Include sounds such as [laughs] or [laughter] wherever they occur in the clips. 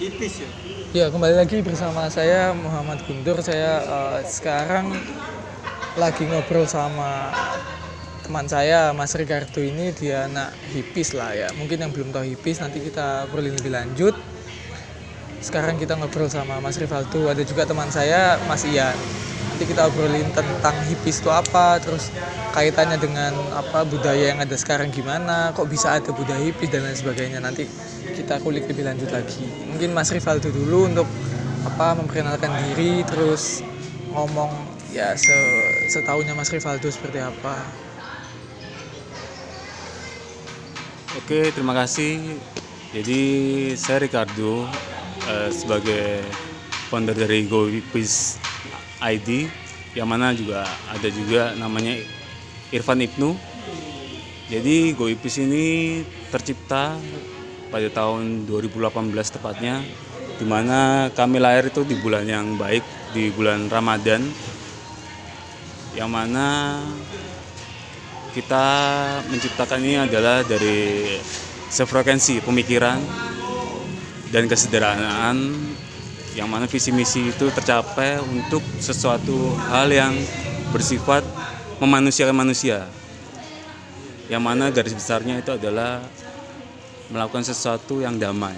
Ipis ya? Ya, kembali lagi bersama saya Muhammad Guntur. Saya uh, sekarang lagi ngobrol sama teman saya Mas Ricardo ini dia anak hipis lah ya. Mungkin yang belum tahu hipis nanti kita obrolin lebih lanjut. Sekarang kita ngobrol sama Mas Rivaldo. Ada juga teman saya Mas Ian. Nanti kita obrolin tentang hipis itu apa, terus kaitannya dengan apa budaya yang ada sekarang gimana, kok bisa ada budaya hipis dan lain sebagainya. Nanti kita kulik lebih lanjut lagi. Mungkin Mas Rivaldo dulu untuk apa memperkenalkan diri terus ngomong ya se setahunnya Mas Rivaldo seperti apa. Oke, terima kasih. Jadi saya Ricardo eh, sebagai founder dari GoIpis ID yang mana juga ada juga namanya Irfan Ibnu. Jadi GoIpis ini tercipta pada tahun 2018 tepatnya di mana kami lahir itu di bulan yang baik di bulan Ramadan yang mana kita menciptakan ini adalah dari sefrekuensi pemikiran dan kesederhanaan yang mana visi misi itu tercapai untuk sesuatu hal yang bersifat memanusiakan manusia yang mana garis besarnya itu adalah melakukan sesuatu yang damai.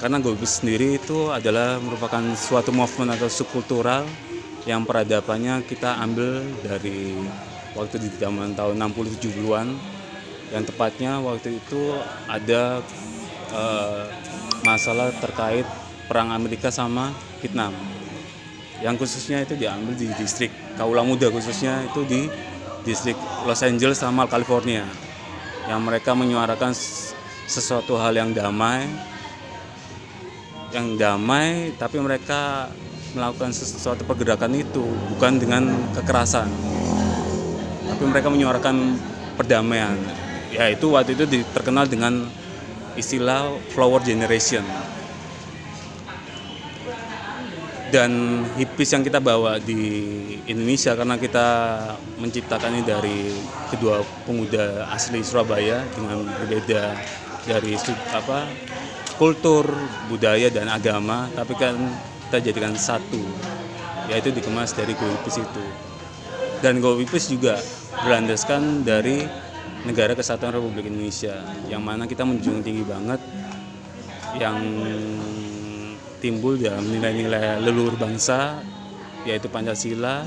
Karena Gobis sendiri itu adalah merupakan suatu movement atau subkultural yang peradabannya kita ambil dari waktu di zaman tahun 60-70-an yang tepatnya waktu itu ada uh, masalah terkait perang Amerika sama Vietnam. Yang khususnya itu diambil di distrik Kaula Muda khususnya itu di distrik Los Angeles sama California yang mereka menyuarakan sesuatu hal yang damai yang damai tapi mereka melakukan sesuatu pergerakan itu bukan dengan kekerasan tapi mereka menyuarakan perdamaian. Yaitu waktu itu terkenal dengan istilah flower generation dan hipis yang kita bawa di Indonesia karena kita menciptakan ini dari kedua pemuda asli Surabaya dengan berbeda dari apa kultur, budaya dan agama, tapi kan kita jadikan satu, yaitu dikemas dari Go Hipis itu. Dan Go Hipis juga berlandaskan dari negara kesatuan Republik Indonesia, yang mana kita menjunjung tinggi banget yang timbul dalam nilai-nilai leluhur bangsa yaitu Pancasila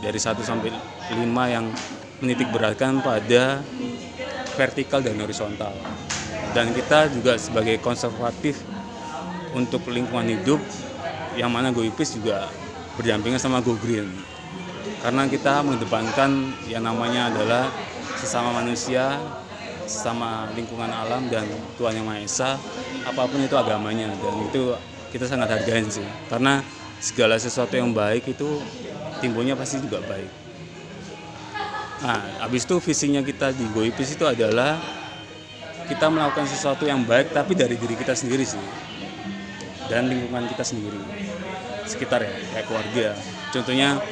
dari 1 sampai 5 yang menitik beratkan pada vertikal dan horizontal. Dan kita juga sebagai konservatif untuk lingkungan hidup yang mana GoIpis juga berdampingan sama Go Green. Karena kita mengedepankan yang namanya adalah sesama manusia, sesama lingkungan alam dan Tuhan Yang Maha Esa, apa pun itu agamanya. Dan itu kita sangat hargain sih. Karena segala sesuatu yang baik itu timbulnya pasti juga baik. Nah habis itu visinya kita di Goipis itu adalah kita melakukan sesuatu yang baik tapi dari diri kita sendiri sih. Dan lingkungan kita sendiri. Sekitar ya kayak keluarga. Contohnya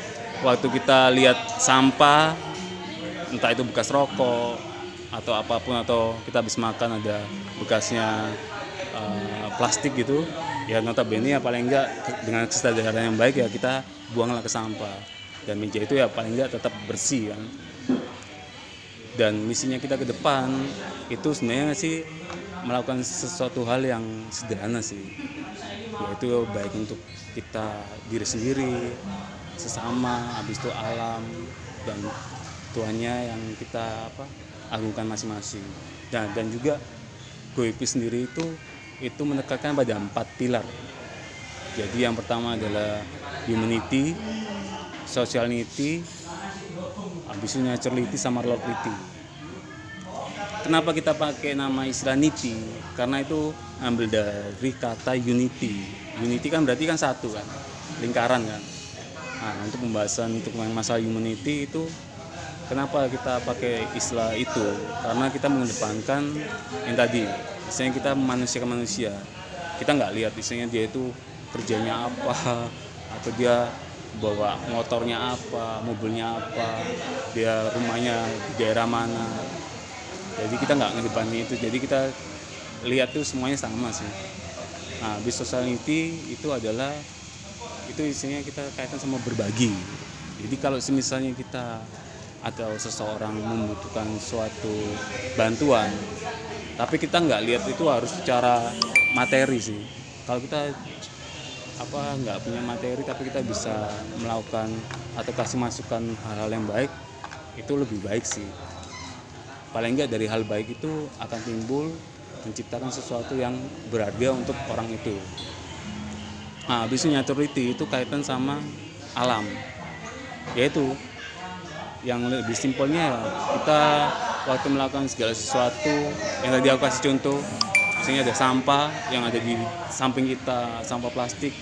waktu kita lihat sampah entah itu bekas rokok atau apa pun atau kita habis makan ada bekasnya uh, plastik gitu ya notabene ya paling enggak dengan kesadaran yang baik ya kita buanglah ke sampah. Dan meja itu ya paling enggak tetap bersih kan. Dan misinya kita ke depan itu sebenarnya sih melakukan sesuatu hal yang sederhana sih. Yaitu baik untuk kita diri sendiri sesama habis itu alam dan tuannya yang kita apa agungkan masing-masing dan dan juga Goipi sendiri itu itu menekankan pada empat pilar. Jadi yang pertama adalah humanity, sociality, habis itu naturality sama locality. Kenapa kita pakai nama istilah niti? Karena itu ambil dari kata unity. Unity kan berarti kan satu kan, lingkaran kan. Nah, untuk pembahasan untuk masalah humanity itu kenapa kita pakai istilah itu? Karena kita mengedepankan yang tadi misalnya kita manusia ke manusia. Kita nggak lihat misalnya dia itu kerjanya apa atau dia bawa motornya apa mobilnya apa dia rumahnya di daerah mana. Jadi kita nggak ngedepani itu. Jadi kita lihat tuh semuanya sama sih. Nah bis society itu adalah itu isinya kita kaitan sama berbagi. Jadi kalau misalnya kita atau seseorang membutuhkan suatu bantuan. Tapi kita nggak lihat itu harus secara materi sih. Kalau kita apa nggak punya materi tapi kita bisa melakukan atau kasih masukan hal-hal yang baik itu lebih baik sih. Paling nggak dari hal baik itu akan timbul menciptakan sesuatu yang berharga untuk orang itu. Nah naturality itu kaitan sama alam yaitu yang lebih simpelnya kita waktu melakukan segala sesuatu yang tadi aku kasih contoh misalnya ada sampah yang ada di samping kita sampah plastik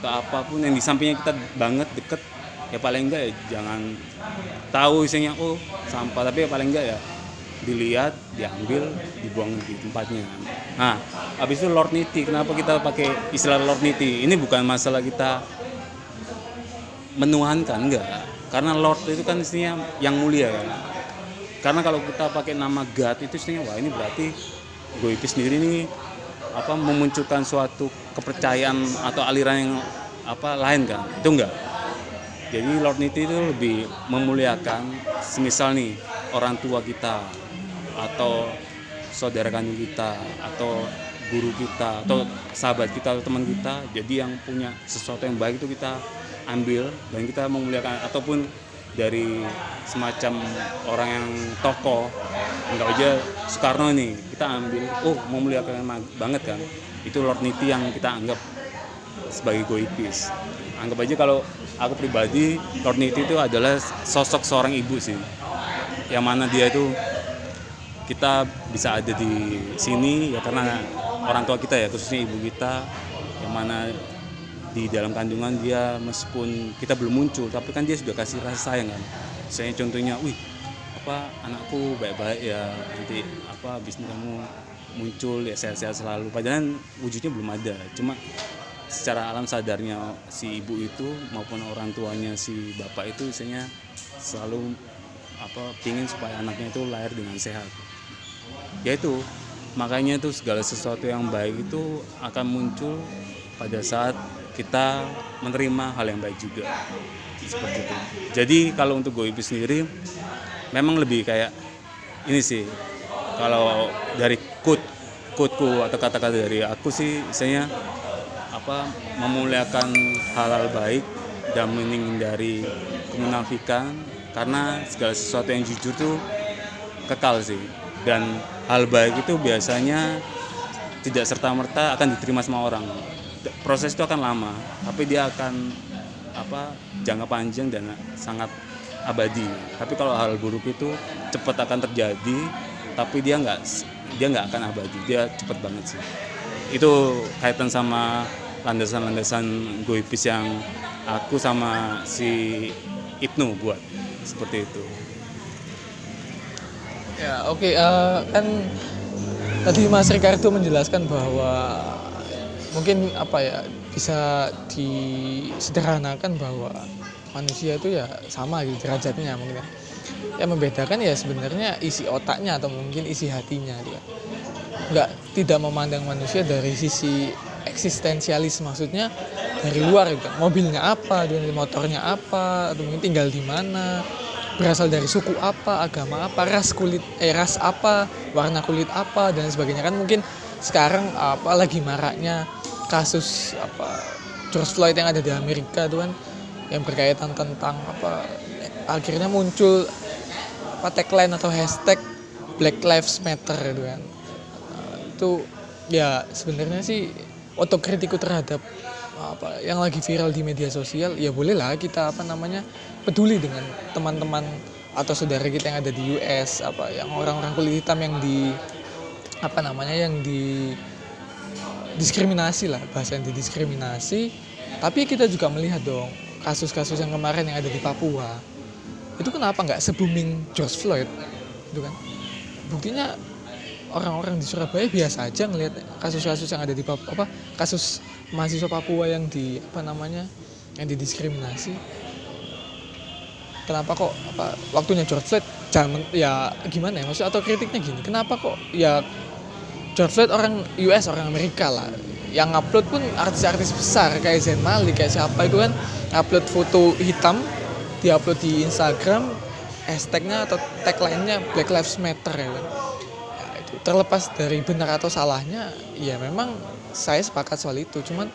atau apa pun yang di sampingnya kita banget deket ya paling enggak ya jangan tahu isinya oh sampah tapi ya paling enggak ya dilihat diambil dibuang di tempatnya. Nah habis itu Lord Niti kenapa kita pakai istilah Lord Niti ini bukan masalah kita menuhankan enggak karena Lord itu kan istinya yang mulia kan karena kalau kita pakai nama God itu istinya wah ini berarti gue sendiri ini apa memunculkan suatu kepercayaan atau aliran yang apa lain kan? Itu enggak. Jadi Lord Niti itu lebih memuliakan semisal nih orang tua kita atau saudara kandung kita atau guru kita atau sahabat kita atau teman kita jadi yang punya sesuatu yang baik itu kita ambil dan kita memuliakan ataupun dari semacam orang yang tokoh. Enggak aja Soekarno nih kita ambil oh memuliakan banget kan. Itu Lord Niti yang kita anggap sebagai goipis. Anggap aja kalau aku pribadi Lord Niti itu adalah sosok seorang ibu sih. Yang mana dia itu kita bisa ada di sini ya karena orang tua kita ya khususnya ibu kita. Yang mana di dalam kandungan dia meskipun kita belum muncul tapi kan dia sudah kasih rasa sayang kan. Saya contohnya wih apa anakku baik-baik ya nanti apa bisnis kamu muncul ya sehat-sehat selalu. Padahal wujudnya belum ada. Cuma secara alam sadarnya si ibu itu maupun orang tuanya si bapak itu misalnya selalu apa pingin supaya anaknya itu lahir dengan sehat. Yaitu makanya itu segala sesuatu yang baik itu akan muncul pada saat kita menerima hal yang baik juga. Seperti itu. Jadi kalau untuk goipi sendiri memang lebih kayak ini sih. Kalau dari quote quoteku atau kata-kata dari aku sih misalnya apa memuliakan hal-hal baik dan menghindari kemunafikan karena segala sesuatu yang jujur tuh kekal sih. Dan hal baik itu biasanya tidak serta merta akan diterima sama orang proses itu akan lama tapi dia akan apa jangka panjang dan sangat abadi. Tapi kalau hal buruk itu cepat akan terjadi tapi dia nggak dia nggak akan abadi. Dia cepat banget sih. Itu kaitan sama landasan-landasan goipis yang aku sama si Ibnu buat seperti itu. Ya oke okay, uh, kan tadi Mas Ricardo menjelaskan bahwa mungkin apa ya bisa disederhanakan bahwa manusia itu ya sama gitu derajatnya mungkin ya. Yang membedakan ya sebenarnya isi otaknya atau mungkin isi hatinya gitu. Enggak tidak memandang manusia dari sisi eksistensialis maksudnya dari luar gitu. Mobilnya apa, motornya apa, atau mungkin tinggal di mana, berasal dari suku apa, agama apa, ras kulit eh ras apa, warna kulit apa dan sebagainya kan mungkin sekarang apa lagi maraknya kasus apa George Floyd yang ada di Amerika itu kan yang berkaitan tentang apa akhirnya muncul apa tagline atau hashtag Black Lives Matter itu kan. Itu ya sebenarnya sih otokritikku terhadap apa yang lagi viral di media sosial ya bolehlah kita apa namanya peduli dengan teman-teman atau saudara kita yang ada di US apa yang orang-orang kulit hitam yang di apa namanya yang di diskriminasi lah bahasa yang didiskriminasi. Tapi kita juga melihat dong kasus-kasus yang kemarin yang ada di Papua itu kenapa nggak se booming George Floyd? Itu kan? Buktinya orang-orang di Surabaya biasa aja ngelihat kasus-kasus yang ada di Papua apa kasus mahasiswa Papua yang di apa namanya yang didiskriminasi. Kenapa kok apa waktunya George Floyd jangan ya gimana ya? Maksud atau kritiknya gini kenapa kok ya George Floyd orang US orang Amerika lah. Yang upload pun artis-artis besar kayak Zain Malik kayak siapa itu kan upload foto hitam diupload di Instagram hashtagnya atau tagline-nya Black Lives Matter ya kan. Ya, itu terlepas dari benar atau salahnya ya memang saya sepakat soal itu. Cuman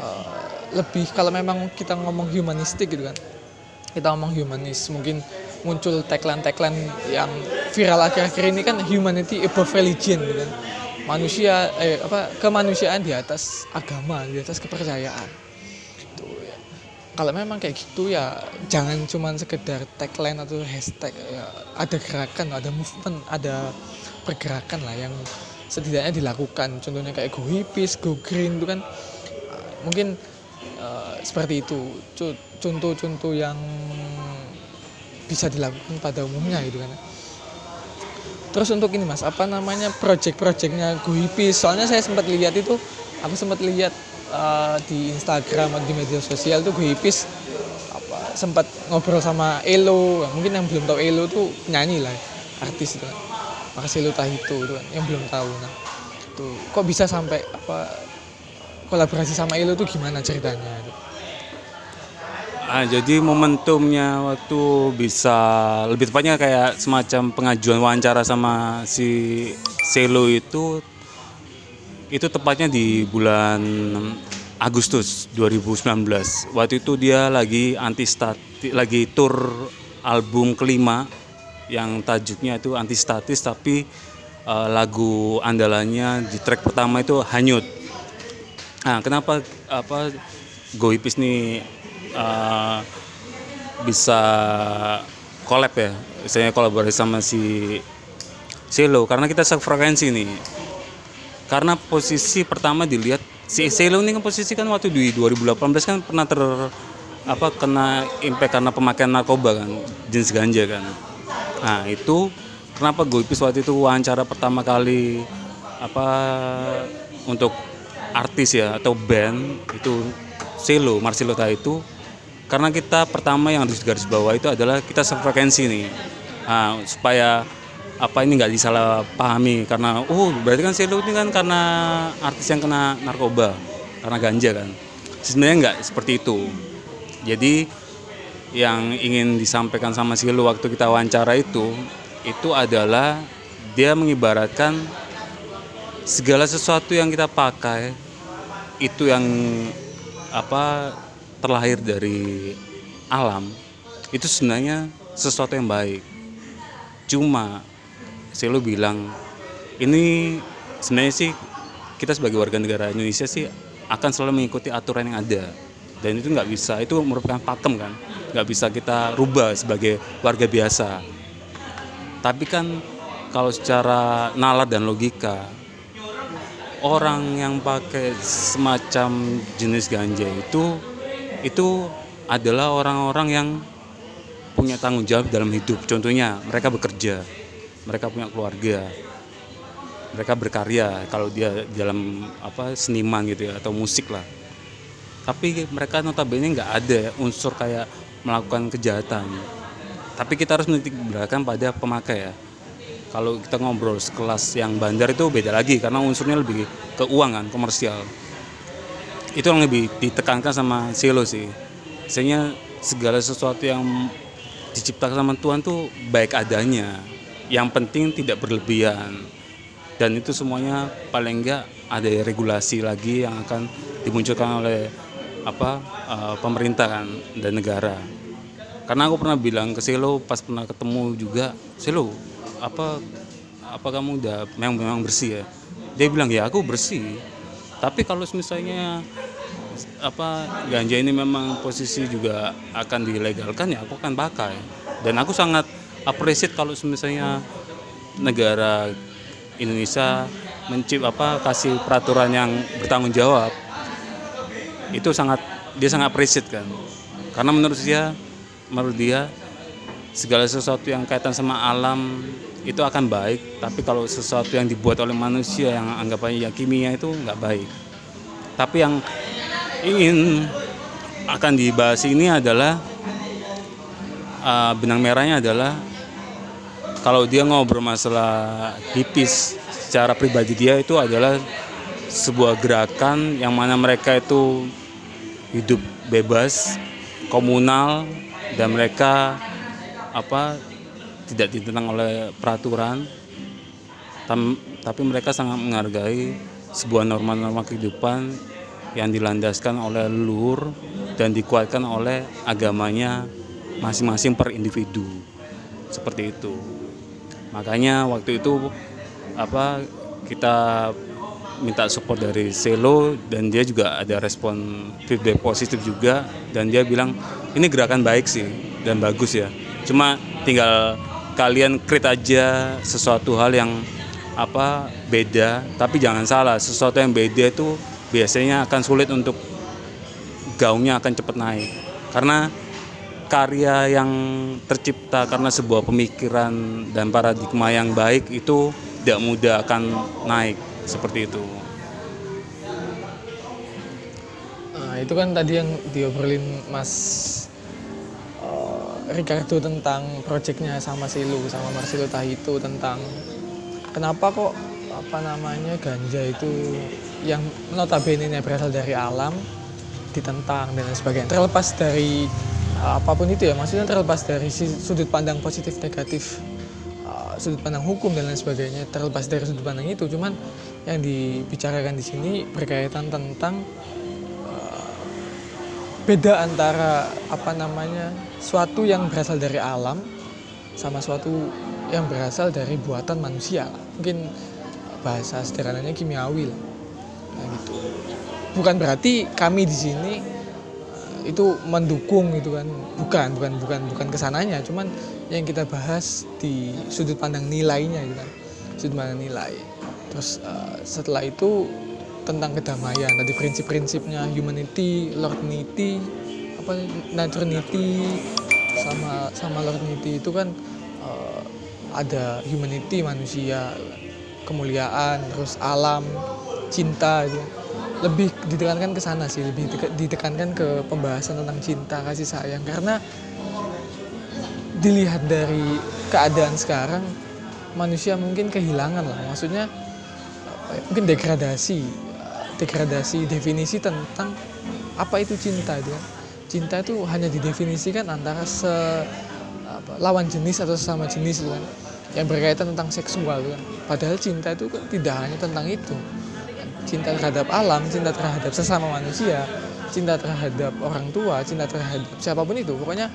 uh, lebih kalau memang kita ngomong humanistik gitu kan kita ngomong humanis mungkin muncul tagline-tagline yang viral akhir-akhir ini kan humanity above religion gitu kan. Manusia eh apa kemanusiaan di atas agama di atas kepercayaan. Itu ya. kalau memang kayak gitu ya jangan cuman sekedar tagline atau hashtag ya. Ada gerakan ada movement ada pergerakan lah yang setidaknya dilakukan. Contohnya kayak go hippies go green itu kan mungkin uh, seperti itu. Contoh-contoh yang bisa dilakukan pada umumnya gitu kan. Terus untuk ini mas apa namanya project-projectnya Guhipis soalnya saya sempat lihat itu aku sempat lihat uh, di Instagram atau di media sosial tuh Guhipis apa sempat ngobrol sama Elo. Mungkin yang belum tahu Elo tuh nyanyi lah artis itu. Kan Marcelo Tahito itu kan yang belum tahu. Nah tuh kok bisa sampai apa kolaborasi sama Elo tuh gimana ceritanya? itu Ah, jadi momentumnya waktu bisa lebih tepatnya kayak semacam pengajuan wawancara sama si Selo itu itu tepatnya di bulan Agustus 2019. Waktu itu dia lagi anti statis, lagi tour album kelima yang tajuknya itu anti statis tapi uh, lagu andalannya di track pertama itu hanyut. Nah, kenapa apa Goipis nih uh, bisa collab ya misalnya kolaborasi sama si Selo karena kita sefrekuensi nih. Karena posisi pertama dilihat si Selo ini kan posisi kan waktu di 2018 kan pernah ter apa kena impact karena pemakaian narkoba kan jenis ganja kan. Nah itu kenapa Goipis waktu itu wawancara pertama kali apa untuk artis ya atau band itu Selo Marcelo itu karena kita pertama yang harus garis bawah itu adalah kita sefrekuensi nih. Nah, supaya apa ini nggak disalah pahami karena oh berarti kan Selo ini kan karena artis yang kena narkoba karena ganja kan. Sebenarnya nggak seperti itu. Jadi yang ingin disampaikan sama Selo waktu kita wawancara itu itu adalah dia mengibaratkan segala sesuatu yang kita pakai itu yang apa terlahir dari alam itu sebenarnya sesuatu yang baik. Cuma saya lo bilang ini sebenarnya sih kita sebagai warga negara Indonesia sih akan selalu mengikuti aturan yang ada. Dan itu nggak bisa itu merupakan pakem kan? Nggak bisa kita rubah sebagai warga biasa. Tapi kan kalau secara nalar dan logika orang yang pakai semacam jenis ganja itu itu adalah orang-orang yang punya tanggung jawab dalam hidup. Contohnya mereka bekerja, mereka punya keluarga, mereka berkarya. Kalau dia dalam apa seniman gitu ya atau musik lah. Tapi mereka notabene nggak ada unsur kayak melakukan kejahatan. Tapi kita harus menitik beratkan pada pemakai ya. Kalau kita ngobrol sekelas yang bandar itu beda lagi karena unsurnya lebih keuangan komersial itu yang lebih ditekankan sama Silo sih. Misalnya segala sesuatu yang diciptakan sama Tuhan tuh baik adanya. Yang penting tidak berlebihan. Dan itu semuanya paling enggak ada regulasi lagi yang akan dimunculkan oleh apa uh, pemerintah kan dan negara. Karena aku pernah bilang ke Selo pas pernah ketemu juga Selo apa apa kamu udah memang memang bersih ya? Dia bilang ya aku bersih tapi kalau misalnya apa ganja ini memang posisi juga akan dilegalkan ya aku akan pakai. Dan aku sangat appreciate kalau misalnya negara Indonesia mencip apa kasih peraturan yang bertanggung jawab. Itu sangat dia sangat appreciate kan. Karena menurut dia menurut dia segala sesuatu yang kaitan sama alam itu akan baik tapi kalau sesuatu yang dibuat oleh manusia yang anggapannya ya kimia itu nggak baik. Tapi yang ingin akan dibahas ini adalah uh, benang merahnya adalah kalau dia ngobrol masalah hipis secara pribadi dia itu adalah sebuah gerakan yang mana mereka itu hidup bebas, komunal dan mereka apa tidak ditentang oleh peraturan. Tam, tapi mereka sangat menghargai sebuah norma-norma kehidupan yang dilandaskan oleh leluhur dan dikuatkan oleh agamanya masing-masing per individu. Seperti itu. Makanya waktu itu apa kita minta support dari Selo dan dia juga ada respon feedback positif juga dan dia bilang ini gerakan baik sih dan bagus ya. Cuma tinggal kalian create aja sesuatu hal yang apa beda tapi jangan salah sesuatu yang beda itu biasanya akan sulit untuk gaungnya akan cepat naik karena karya yang tercipta karena sebuah pemikiran dan paradigma yang baik itu tidak mudah akan naik seperti itu. Nah, itu kan tadi yang diobrolin Mas Ricardo tentang proyeknya sama Silu sama Marcelo Tahito tentang kenapa kok apa namanya ganja itu yang notabene berasal dari alam ditentang dan sebagainya. Terlepas dari uh, apa pun itu ya maksudnya terlepas dari sudut pandang positif negatif uh, sudut pandang hukum dan lain sebagainya terlepas dari sudut pandang itu cuman yang dibicarakan di sini berkaitan tentang beda antara apa namanya suatu yang berasal dari alam sama suatu yang berasal dari buatan manusia. Mungkin bahasa sederhananya kimiawi lah. Nah, gitu. Bukan berarti kami di sini eh, itu mendukung gitu kan. Bukan bukan bukan bukan ke sananya. Cuman yang kita bahas di sudut pandang nilainya gitu kan. Sudut pandang nilai. Terus uh, setelah itu tentang kedamaian. Tadi prinsip-prinsipnya humanity lordnity apa naturnity sama sama lordnity itu kan uh, ada humanity manusia kemuliaan terus alam cinta itu lebih ditekankan ke sana sih lebih ditekankan ke pembahasan tentang cinta kasih sayang. Karena dilihat dari keadaan sekarang manusia mungkin kehilangan lah. Maksudnya ya, mungkin degradasi degradasi definisi tentang apa itu cinta itu cinta itu hanya didefinisikan antara se apa, lawan jenis atau sesama jenis kan yang berkaitan tentang seksual kan padahal cinta itu kan tidak hanya tentang itu cinta terhadap alam, cinta terhadap sesama manusia, cinta terhadap orang tua, cinta terhadap siapa pun itu. Pokoknya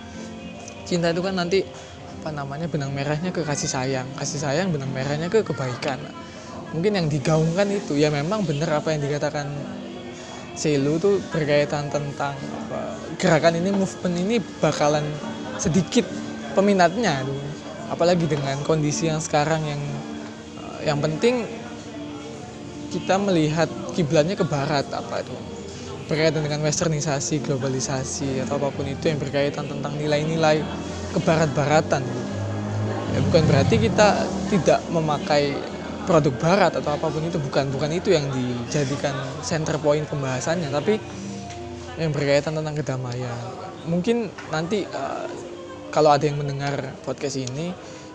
cinta itu kan nanti apa namanya benang merahnya ke kasih sayang, kasih sayang benang merahnya ke kebaikan. Mungkin yang digaungkan itu ya memang benar apa yang dikatakan Selu tuh berkaitan tentang gerakan ini movement ini bakalan sedikit peminatnya apalagi dengan kondisi yang sekarang yang yang penting kita melihat kiblatnya ke barat apa itu berkaitan dengan westernisasi, globalisasi atau apa pun itu yang berkaitan tentang nilai-nilai kebarat-baratan. Ya, bukan berarti kita tidak memakai produk barat atau apa pun itu bukan bukan itu yang dijadikan center point pembahasannya tapi yang berkaitan tentang kedamaian. Mungkin nanti uh, kalau ada yang mendengar podcast ini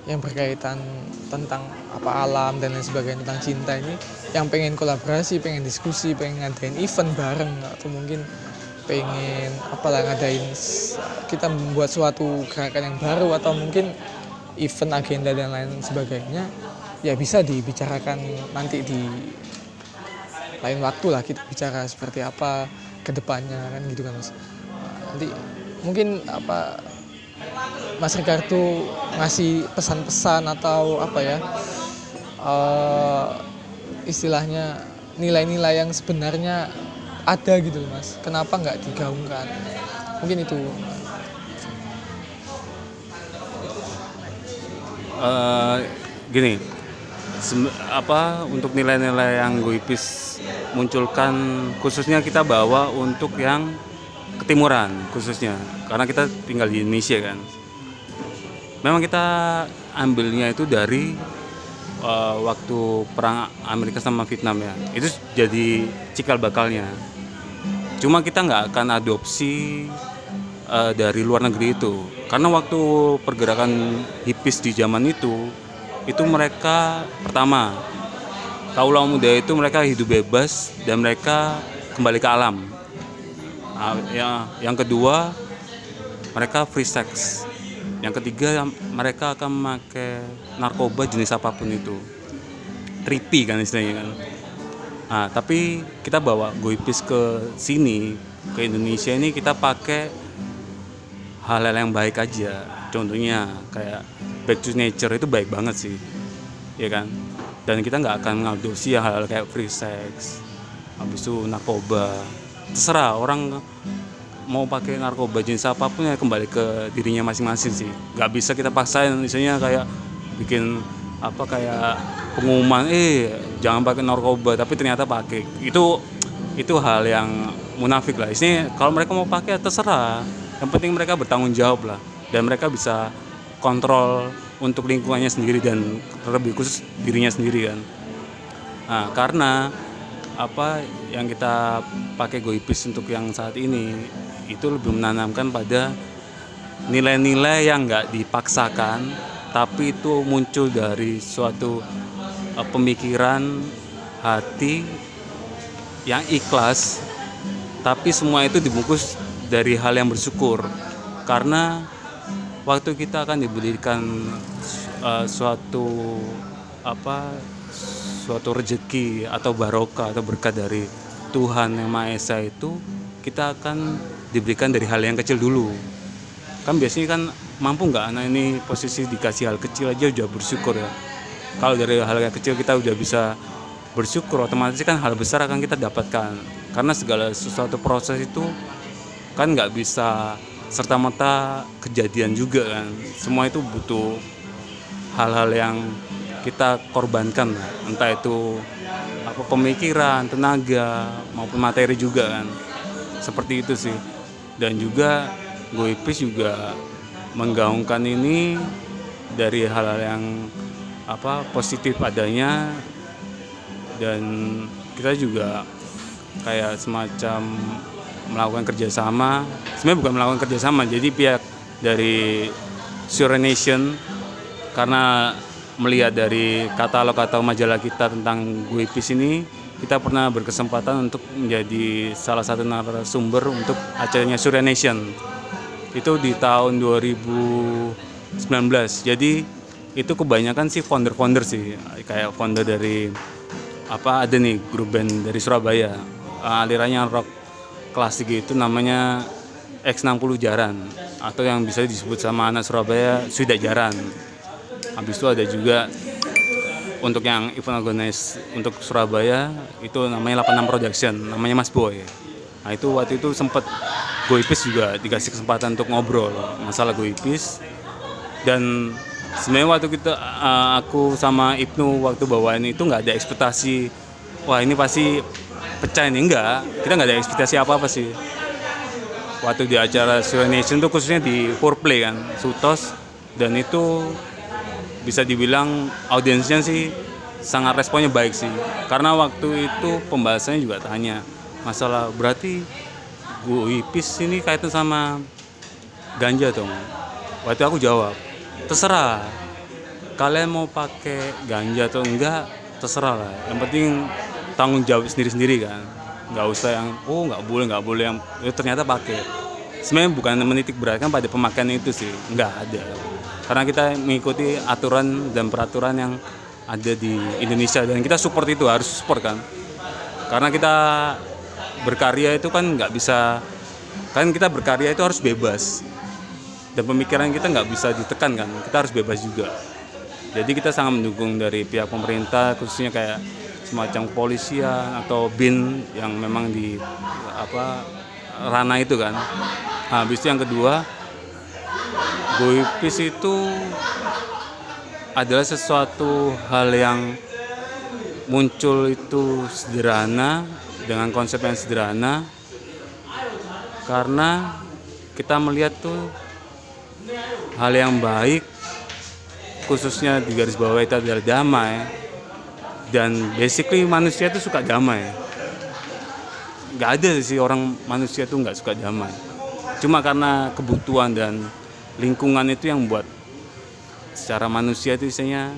yang berkaitan tentang apa alam dan lain sebagainya tentang cinta ini yang pengen kolaborasi, pengen diskusi, pengen ngadain event bareng atau mungkin pengen apalah ngadain kita membuat suatu gerakan yang baru atau mungkin event agenda dan lain sebagainya ya bisa dibicarakan nanti di lain waktu lah kita bicara seperti apa ke depannya kan gitu kan mas. Nanti mungkin apa Mas Ricardo ngasih pesan-pesan atau apa ya uh, istilahnya nilai-nilai yang sebenarnya ada gitu loh mas. Kenapa nggak digaungkan? Mungkin itu. Uh, gini apa untuk nilai-nilai yang Guipis munculkan khususnya kita bawa untuk yang ketimuran khususnya. Karena kita tinggal di Indonesia kan. Memang kita ambilnya itu dari uh, waktu perang Amerika sama Vietnam ya. Itu jadi cikal bakalnya. Cuma kita nggak akan adopsi uh, dari luar negeri itu. Karena waktu pergerakan hipis di zaman itu itu mereka pertama kaula muda itu mereka hidup bebas dan mereka kembali ke alam. Nah, ya, yang kedua mereka free sex. Yang ketiga mereka akan memakai narkoba jenis apa pun itu. Trippy kan istilahnya kan. Nah, tapi kita bawa goipis ke sini ke Indonesia ini kita pakai hal-hal yang baik aja. Contohnya kayak back to nature itu baik banget sih, ya kan. Dan kita nggak akan ngadopsi hal-hal kayak free sex, habis itu narkoba. Terserah orang mau pakai narkoba jenis apa pun ya kembali ke dirinya masing-masing sih. Nggak bisa kita paksain, misalnya kayak bikin apa kayak pengumuman eh jangan pakai narkoba tapi ternyata pakai itu itu hal yang munafik lah ini kalau mereka mau pakai ya terserah yang penting mereka bertanggung jawab lah dan mereka bisa kontrol untuk lingkungannya sendiri dan lebih khusus dirinya sendiri kan. Nah karena apa yang kita pakai goipis untuk yang saat ini itu lebih menanamkan pada nilai-nilai yang nggak dipaksakan tapi itu muncul dari suatu uh, pemikiran hati yang ikhlas tapi semua itu dibungkus dari hal yang bersyukur. Karena waktu kita akan diberikan uh, suatu apa suatu rezeki atau barokah atau berkat dari Tuhan yang Maha Esa itu kita akan diberikan dari hal yang kecil dulu. Kan biasanya kan mampu nggak anak ini posisi dikasih hal kecil aja udah bersyukur ya? Kalau dari hal yang kecil kita udah bisa bersyukur otomatis kan hal besar akan kita dapatkan. Karena segala sesuatu proses itu kan nggak bisa serta merta kejadian juga kan. Semua itu butuh hal-hal yang kita korbankan entah itu apa pemikiran tenaga maupun materi juga kan. Seperti itu sih. Dan juga Goipis juga menggaungkan ini dari hal-hal yang apa positif adanya. Dan kita juga kayak semacam melakukan kerjasama. Sebenarnya bukan melakukan kerjasama jadi pihak dari Sure Nation karena melihat dari katalog atau majalah kita tentang Guipis ini kita pernah berkesempatan untuk menjadi salah satu narasumber untuk acaranya Surya Nation. Itu di tahun 2019 jadi itu kebanyakan sih founder-founder sih. Kayak founder dari apa ada nih grup band dari Surabaya. Alirannya rock klasik itu namanya X60 Jaran atau yang bisa disebut sama anak Surabaya Sudah Jaran. Habis itu ada juga untuk yang event organize untuk Surabaya itu namanya 86 Production namanya Mas Boy. Nah itu waktu itu sempat Goipis juga dikasih kesempatan untuk ngobrol masalah Goipis dan sebenarnya waktu kita uh, aku sama Ibnu waktu bawain itu nggak ada ekspektasi wah ini pasti pecah ini enggak. Kita nggak ada ekspektasi apa apa sih. Waktu di acara Sure Nation tuh khususnya di foreplay kan Sutos. Dan itu bisa dibilang audiensnya sih sangat responnya baik sih. Karena waktu itu pembahasannya juga tanya masalah berarti Guipis ini kaitan sama ganja dong waktu aku jawab terserah. Kalian mau pakai ganja atau enggak terserah lah. Yang penting tanggung jawab sendiri-sendiri kan. Nggak usah yang oh nggak boleh nggak boleh yang ya, ternyata pakai. Sebenarnya bukan menitik beratkan pada pemakaian itu sih nggak ada. Karena kita mengikuti aturan dan peraturan yang ada di Indonesia dan kita support itu harus support kan. Karena kita berkarya itu kan nggak bisa kan kita berkarya itu harus bebas. Dan pemikiran kita nggak bisa ditekan kan kita harus bebas juga. Jadi kita sangat mendukung dari pihak pemerintah khususnya kayak semacam kepolisian atau bin yang memang di apa ranah itu kan. Nah, habis itu yang kedua Goipis itu adalah sesuatu hal yang muncul itu sederhana dengan konsep yang sederhana karena kita melihat tuh hal yang baik khususnya di garis bawah itu adalah damai dan basically manusia itu suka damai. Nggak ada sih orang manusia itu nggak suka damai. Cuma karena kebutuhan dan lingkungan itu yang buat secara manusia itu isinya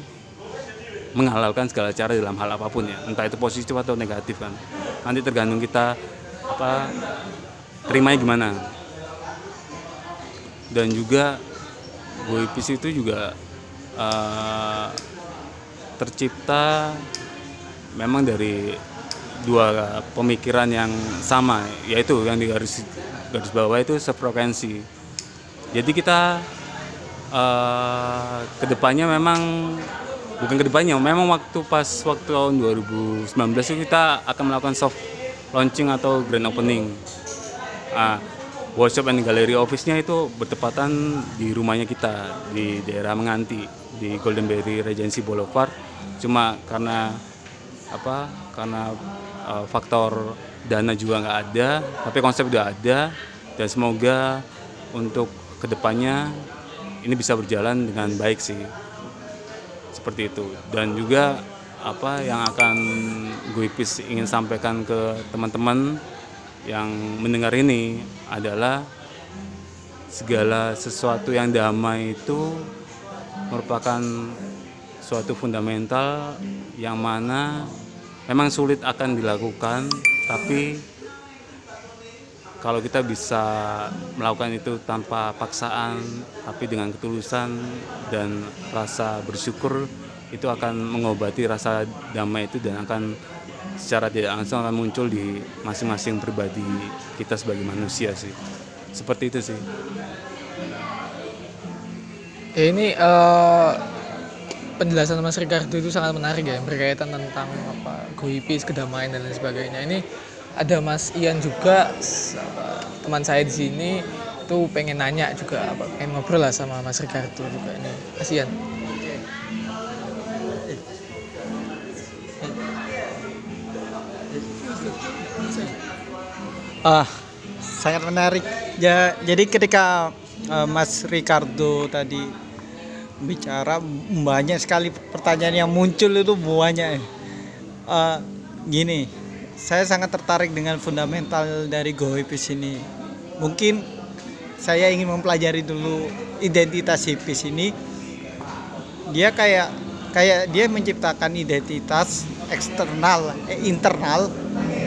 menghalalkan segala cara dalam hal apa pun ya. Entah itu positif atau negatif kan. Nanti tergantung kita apa terimanya gimana. Dan juga Boypis itu juga uh, tercipta memang dari dua pemikiran yang sama yaitu yang di garis garis bawah itu sefrekuensi. Jadi kita uh, ke depannya memang bukan ke depannya memang waktu pas waktu tahun 2019 itu kita akan melakukan soft launching atau grand opening. Uh, workshop and gallery office-nya itu bertepatan di rumahnya kita di daerah Menganti di Golden Berry Regency Boulevard cuma karena apa karena uh, faktor dana juga nggak ada tapi konsep udah ada dan semoga untuk ke depannya ini bisa berjalan dengan baik sih. Seperti itu. Dan juga apa yang akan gue ingin sampaikan ke teman-teman yang mendengar ini adalah segala sesuatu yang damai itu merupakan suatu fundamental yang mana memang sulit akan dilakukan tapi kalau kita bisa melakukan itu tanpa paksaan tapi dengan ketulusan dan rasa bersyukur itu akan mengobati rasa damai itu dan akan secara tidak langsung akan muncul di masing-masing pribadi kita sebagai manusia sih. Seperti itu sih. Ya ini uh, penjelasan Mas Ricardo itu sangat menarik ya berkaitan tentang apa goipis kedamaian dan lain sebagainya. Ini ada Mas Ian juga teman saya di sini tuh pengen nanya juga apa pengen ngobrol lah sama Mas Ricardo juga ini. Mas Ian. Ah sangat menarik. Ya jadi ketika uh, Mas Ricardo tadi bicara banyak sekali pertanyaan yang muncul itu banyak uh, gini saya sangat tertarik dengan fundamental dari Gohipis ini. Mungkin saya ingin mempelajari dulu identitas hipis ini. Dia kayak kayak dia menciptakan identitas eksternal, eh, internal,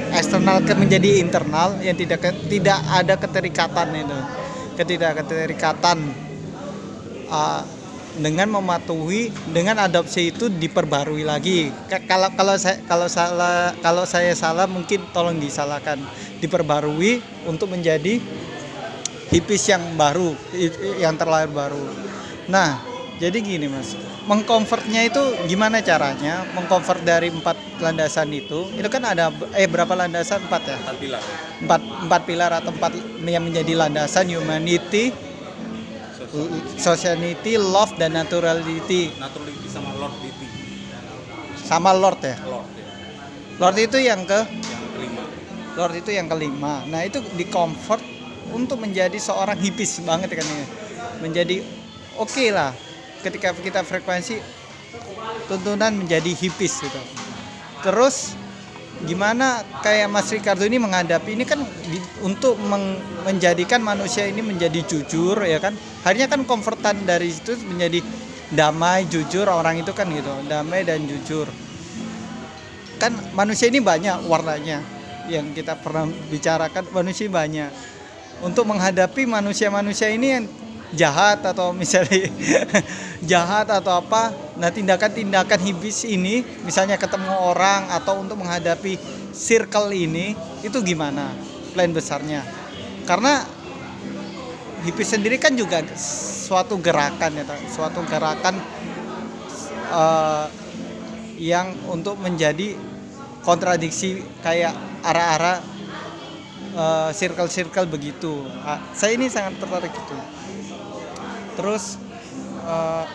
eksternal ke menjadi internal yang tidak tidak ada keterikatan itu, ketidakketerikatan. Uh, dengan mematuhi dengan adopsi itu diperbarui lagi. Kalau kalau saya kalau salah kalau saya salah mungkin tolong disalahkan. Diperbarui untuk menjadi hipis yang baru yang terlahir baru. Nah jadi gini mas. Mengkonvertnya itu gimana caranya? Mengkonvert dari empat landasan itu itu kan ada eh berapa landasan? Empat ya? Empat pilar. Empat empat pilar atau empat yang menjadi landasan humanity sociality, love dan naturality. Naturality sama lordity. Sama lord ya? Lord ya. Lord itu yang ke yang kelima. Lord itu yang kelima. Nah, itu di comfort untuk menjadi seorang hipis banget kan ini. Menjadi oke okay lah ketika kita frekuensi tuntunan menjadi hipis gitu. Terus gimana kayak Mas Ricardo ini menghadapi ini kan di, untuk meng, menjadikan manusia ini menjadi jujur ya kan? Harinya kan konvertan dari situ menjadi damai jujur orang itu kan gitu damai dan jujur. Kan manusia ini banyak warnanya yang kita pernah bicarakan manusia banyak. Untuk menghadapi manusia-manusia ini yang jahat atau misalnya [laughs] jahat atau apa nah tindakan-tindakan hibis ini misalnya ketemu orang atau untuk menghadapi circle ini itu gimana plan besarnya? Karena hibis sendiri kan juga suatu gerakan ya suatu gerakan uh, yang untuk menjadi kontradiksi kayak arah-arah uh, circle-circle begitu. Uh, saya ini sangat tertarik itu terus uh,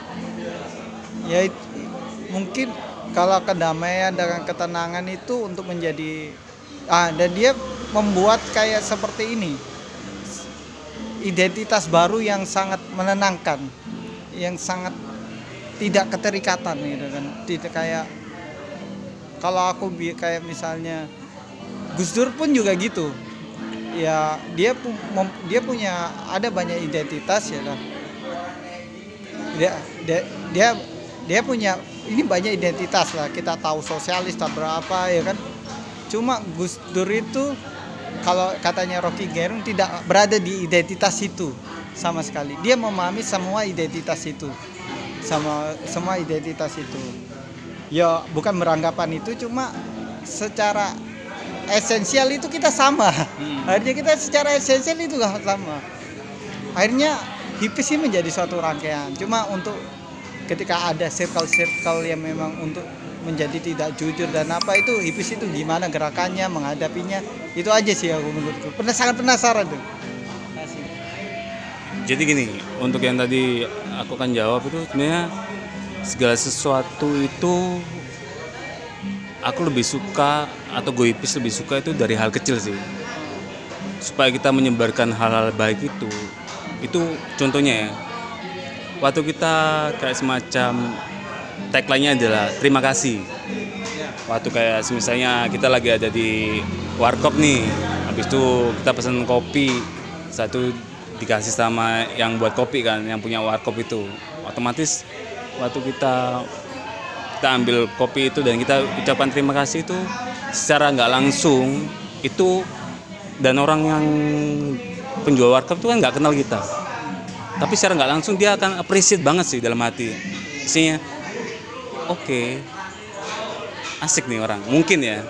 ya mungkin kalau kedamaian dengan ketenangan itu untuk menjadi ah dan dia membuat kayak seperti ini. Identitas baru yang sangat menenangkan yang sangat tidak keterikatan gitu kan. Tidak kayak kalau aku kayak misalnya Gus Dur pun juga gitu. Ya dia dia punya ada banyak identitas ya kan dia dia dia dia punya ini banyak identitas lah. Kita tahu sosialis tak berapa ya kan? Cuma Gus Dur itu kalau katanya Rocky Gerung tidak berada di identitas itu sama sekali. Dia memahami semua identitas itu. Sama semua identitas itu. Ya bukan beranggapan itu cuma secara esensial itu kita sama. Akhirnya kita secara esensial itu sama. Akhirnya hipis ini menjadi suatu rangkaian cuma untuk ketika ada circle-circle yang memang untuk menjadi tidak jujur dan apa itu hipis itu gimana gerakannya menghadapinya itu aja sih aku menurutku pernah sangat penasaran tuh. Jadi gini, untuk yang tadi aku kan jawab itu sebenarnya segala sesuatu itu aku lebih suka atau gue hipis lebih suka itu dari hal kecil sih. Supaya kita menyebarkan hal-hal baik itu. Itu contohnya ya. Waktu kita kayak semacam tagline-nya adalah terima kasih. Waktu kayak misalnya kita lagi ada di warkop nih, habis itu kita pesen kopi satu dikasih sama yang buat kopi kan, yang punya warkop itu. Otomatis waktu kita kita ambil kopi itu dan kita ucapkan terima kasih itu secara nggak langsung itu dan orang yang penjual warkop itu kan nggak kenal kita. Tapi secara nggak langsung dia akan appreciate banget sih dalam hati. Isinya oke asik nih orang. Mungkin ya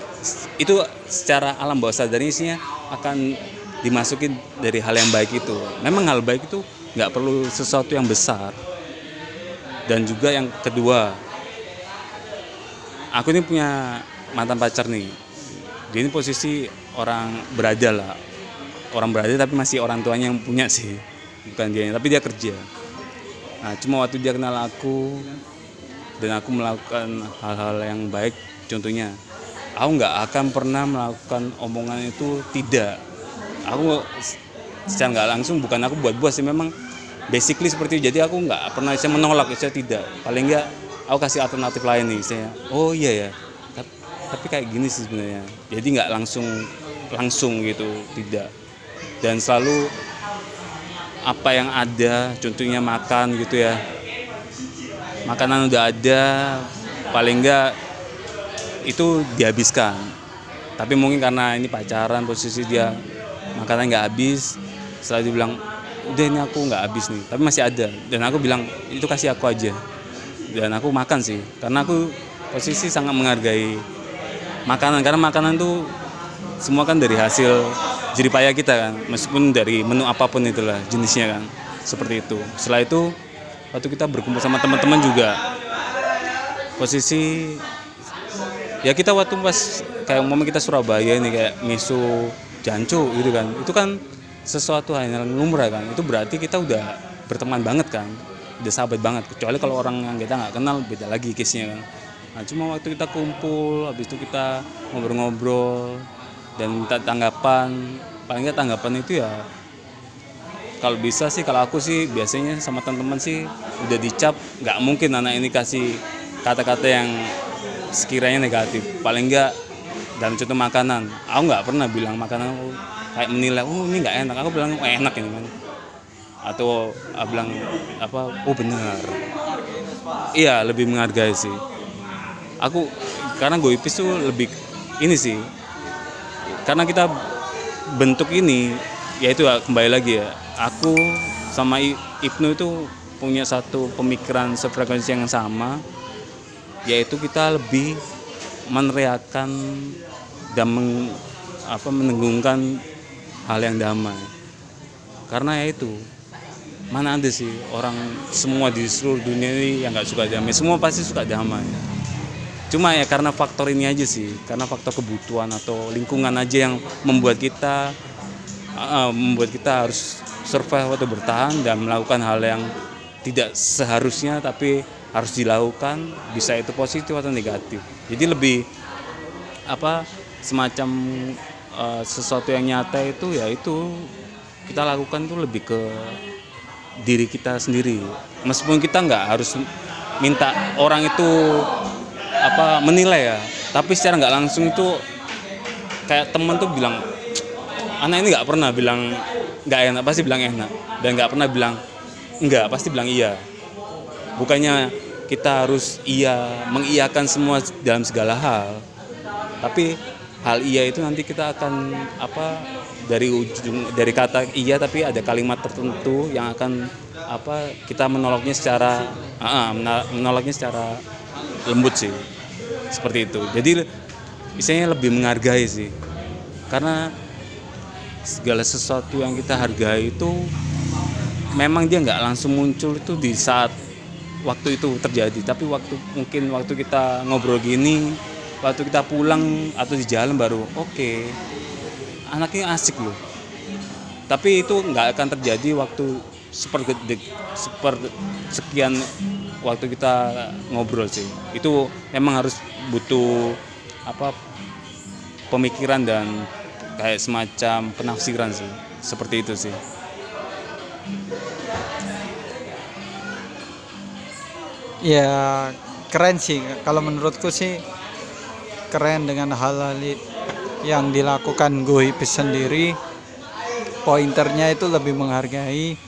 itu secara alam bawah sadar isinya akan dimasukin dari hal yang baik itu. Memang hal baik itu nggak perlu sesuatu yang besar. Dan juga yang kedua aku ini punya mantan pacar nih. Dia ini posisi orang berada lah orang berada tapi masih orang tuanya yang punya sih bukan dia tapi dia kerja. Nah cuma waktu dia kenal aku dan aku melakukan hal-hal yang baik contohnya aku nggak akan pernah melakukan omongan itu tidak. Aku secara nggak langsung bukan aku buat buat sih memang basically seperti itu. Jadi aku nggak pernah saya menolak saya tidak. Paling nggak aku kasih alternatif lain nih saya oh iya ya. Tapi, tapi kayak gini sih sebenarnya. Jadi nggak langsung langsung gitu tidak dan selalu apa yang ada contohnya makan gitu ya. Makanan udah ada paling enggak itu dihabiskan. Tapi mungkin karena ini pacaran posisi dia makanan nggak habis setelah dibilang udah ini aku nggak habis nih. Tapi masih ada. Dan aku bilang itu kasih aku aja. Dan aku makan sih karena aku posisi sangat menghargai makanan. Karena makanan tuh semua kan dari hasil jeripaya kita kan. Meskipun dari menu apa pun itulah jenisnya kan. Seperti itu. Setelah itu waktu kita berkumpul sama teman-teman juga posisi ya kita waktu pas kayak umpama kita Surabaya ini kayak miso jancu gitu kan. Itu kan sesuatu hal yang lumrah kan. Itu berarti kita udah berteman banget kan. Udah sahabat banget. Kecuali kalau orang yang kita nggak kenal beda lagi case-nya kan. Nah cuma waktu kita kumpul habis itu kita ngobrol-ngobrol dan minta tanggapan paling tanggapan itu ya kalau bisa sih kalau aku sih biasanya sama teman-teman sih udah dicap nggak mungkin anak ini kasih kata-kata yang sekiranya negatif. Paling nggak dalam contoh makanan. Aku nggak pernah bilang makanan oh, kayak menilai oh ini nggak enak. Aku bilang oh, enak ini atau aku bilang apa? Oh benar. Iya lebih menghargai sih. Aku karena gue ipis tuh lebih ini sih karena kita bentuk ini yaitu kembali lagi ya. Aku sama Ibnu itu punya satu pemikiran sefrekuensi yang sama yaitu kita lebih meneriakan dan meng, apa menenggungkan hal yang damai. Karena ya itu mana ada sih orang semua di seluruh dunia ini yang nggak suka damai. Semua pasti suka damai cuma ya karena faktor ini aja sih karena faktor kebutuhan atau lingkungan aja yang membuat kita uh, membuat kita harus survive atau bertahan dan melakukan hal yang tidak seharusnya tapi harus dilakukan bisa itu positif atau negatif. Jadi lebih apa semacam uh, sesuatu yang nyata itu ya itu kita lakukan itu lebih ke diri kita sendiri. Meskipun kita nggak harus minta orang itu apa menilai ya. Tapi secara nggak langsung itu kayak temen tuh bilang anak ini nggak pernah bilang nggak enak pasti bilang enak. Dan nggak pernah bilang enggak pasti bilang iya. Bukannya kita harus iya mengiyakan semua dalam segala hal. Tapi hal iya itu nanti kita akan apa dari ujung dari kata iya tapi ada kalimat tertentu yang akan apa kita menolaknya secara mena- menolaknya secara lembut sih seperti itu. Jadi misalnya lebih menghargai sih. Karena segala sesuatu yang kita hargai itu memang dia nggak langsung muncul itu di saat waktu itu terjadi. Tapi waktu mungkin waktu kita ngobrol gini waktu kita pulang atau di jalan baru oke anaknya asik loh. Tapi itu nggak akan terjadi waktu seperdetik seper sekian waktu kita ngobrol sih. Itu memang harus butuh apa pemikiran dan kayak semacam penafsiran sih. Seperti itu sih. Ya keren sih. Kalau menurutku sih keren dengan hal-hal yang dilakukan Gohipis sendiri. Pointernya itu lebih menghargai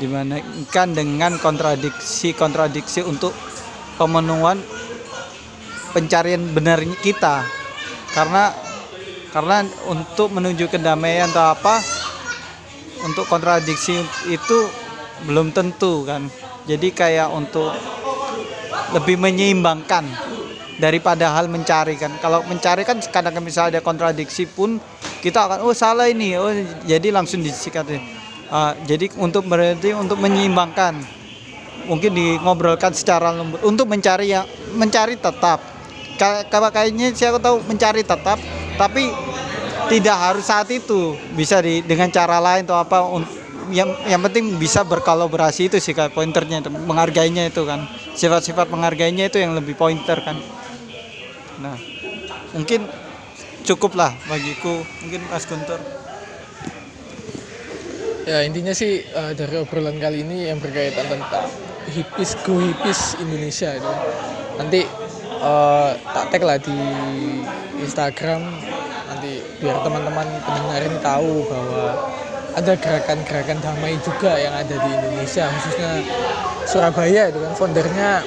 dibandingkan dengan kontradiksi-kontradiksi untuk pemenuhan pencarian benarnya kita. Karena karena untuk menuju kedamaian atau apa untuk kontradiksi itu belum tentu kan. Jadi kayak untuk lebih menyeimbangkan daripada hal mencari kan. Kalau mencari kan kadang misalnya ada kontradiksi pun kita akan oh salah ini. Oh jadi langsung disikat Ah, jadi untuk berarti untuk menyeimbangkan mungkin di ngobrolkan secara lembut untuk mencari yang mencari tetap. Ka- kalau kayaknya saya tahu mencari tetap tapi tidak harus saat itu. Bisa di dengan cara lain atau apa yang yang penting bisa berkolaborasi itu sih kayak pointernya itu menghargainya itu kan. Sifat-sifat menghargainya itu yang lebih pointer kan. Nah mungkin cukup lah bagiku. Mungkin Mas Guntur Ya intinya sih eh, dari obrolan kali ini yang berkaitan tentang hipis go hipis Indonesia itu. Nanti eh, tak tag lah di Instagram. Nanti biar teman-teman pendengar ini tahu bahwa ada gerakan-gerakan damai juga yang ada di Indonesia khususnya Surabaya itu kan. Foundernya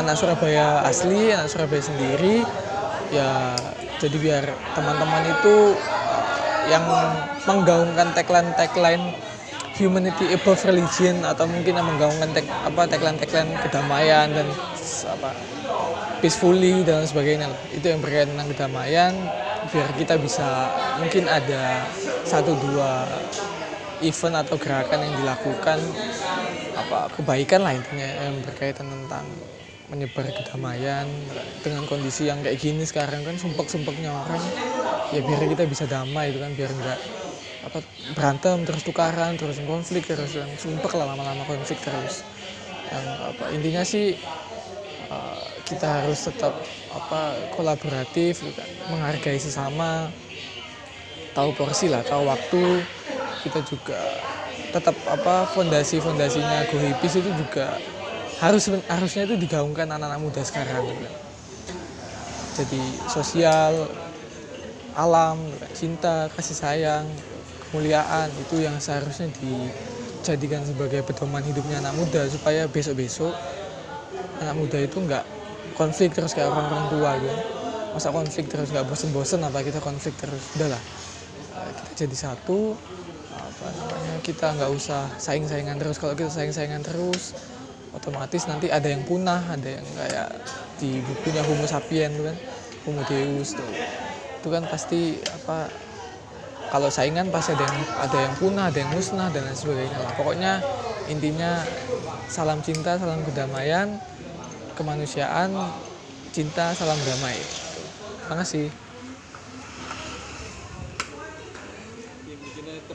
anak Surabaya asli anak Surabaya sendiri. Ya jadi biar teman-teman itu yang menggaungkan tagline-tagline humanity above religion atau mungkin yang menggaungkan tag, apa tagline-tagline kedamaian dan apa peacefully dan sebagainya lah. itu yang berkaitan dengan kedamaian biar kita bisa mungkin ada satu dua event atau gerakan yang dilakukan apa kebaikan lah intinya yang berkaitan tentang menyebar kedamaian dengan kondisi yang kayak gini sekarang kan sumpek-sumpeknya orang ya biar kita bisa damai itu kan biar enggak apa berantem terus tukaran terus konflik terus yang sumpek lah lama-lama konflik terus. Yang apa intinya sih uh, kita harus tetap apa kolaboratif menghargai sesama tahu porsi lah tahu waktu. Kita juga tetap apa fondasi fondasinya gohipis itu juga harus harusnya itu digaungkan anak-anak muda sekarang kan. jadi sosial alam cinta kasih sayang kemuliaan itu yang seharusnya dijadikan sebagai pedoman hidupnya anak muda supaya besok-besok anak muda itu nggak konflik terus kayak orang-orang tua gitu. Masa konflik terus nggak bosen-bosen apa kita konflik terus? Udahlah eh, kita jadi satu apa namanya kita nggak usah saing-saingan terus. Kalau kita saing-saingan terus otomatis nanti ada yang punah ada yang kayak di bukunya Homo sapien kan? Homo Deus tuh. Itu kan pasti apa kalau saingan pasti ada yang ada yang punah ada yang musnah dan lain sebagainya lah. Pokoknya intinya salam cinta salam kedamaian kemanusiaan cinta salam damai. Terima kasih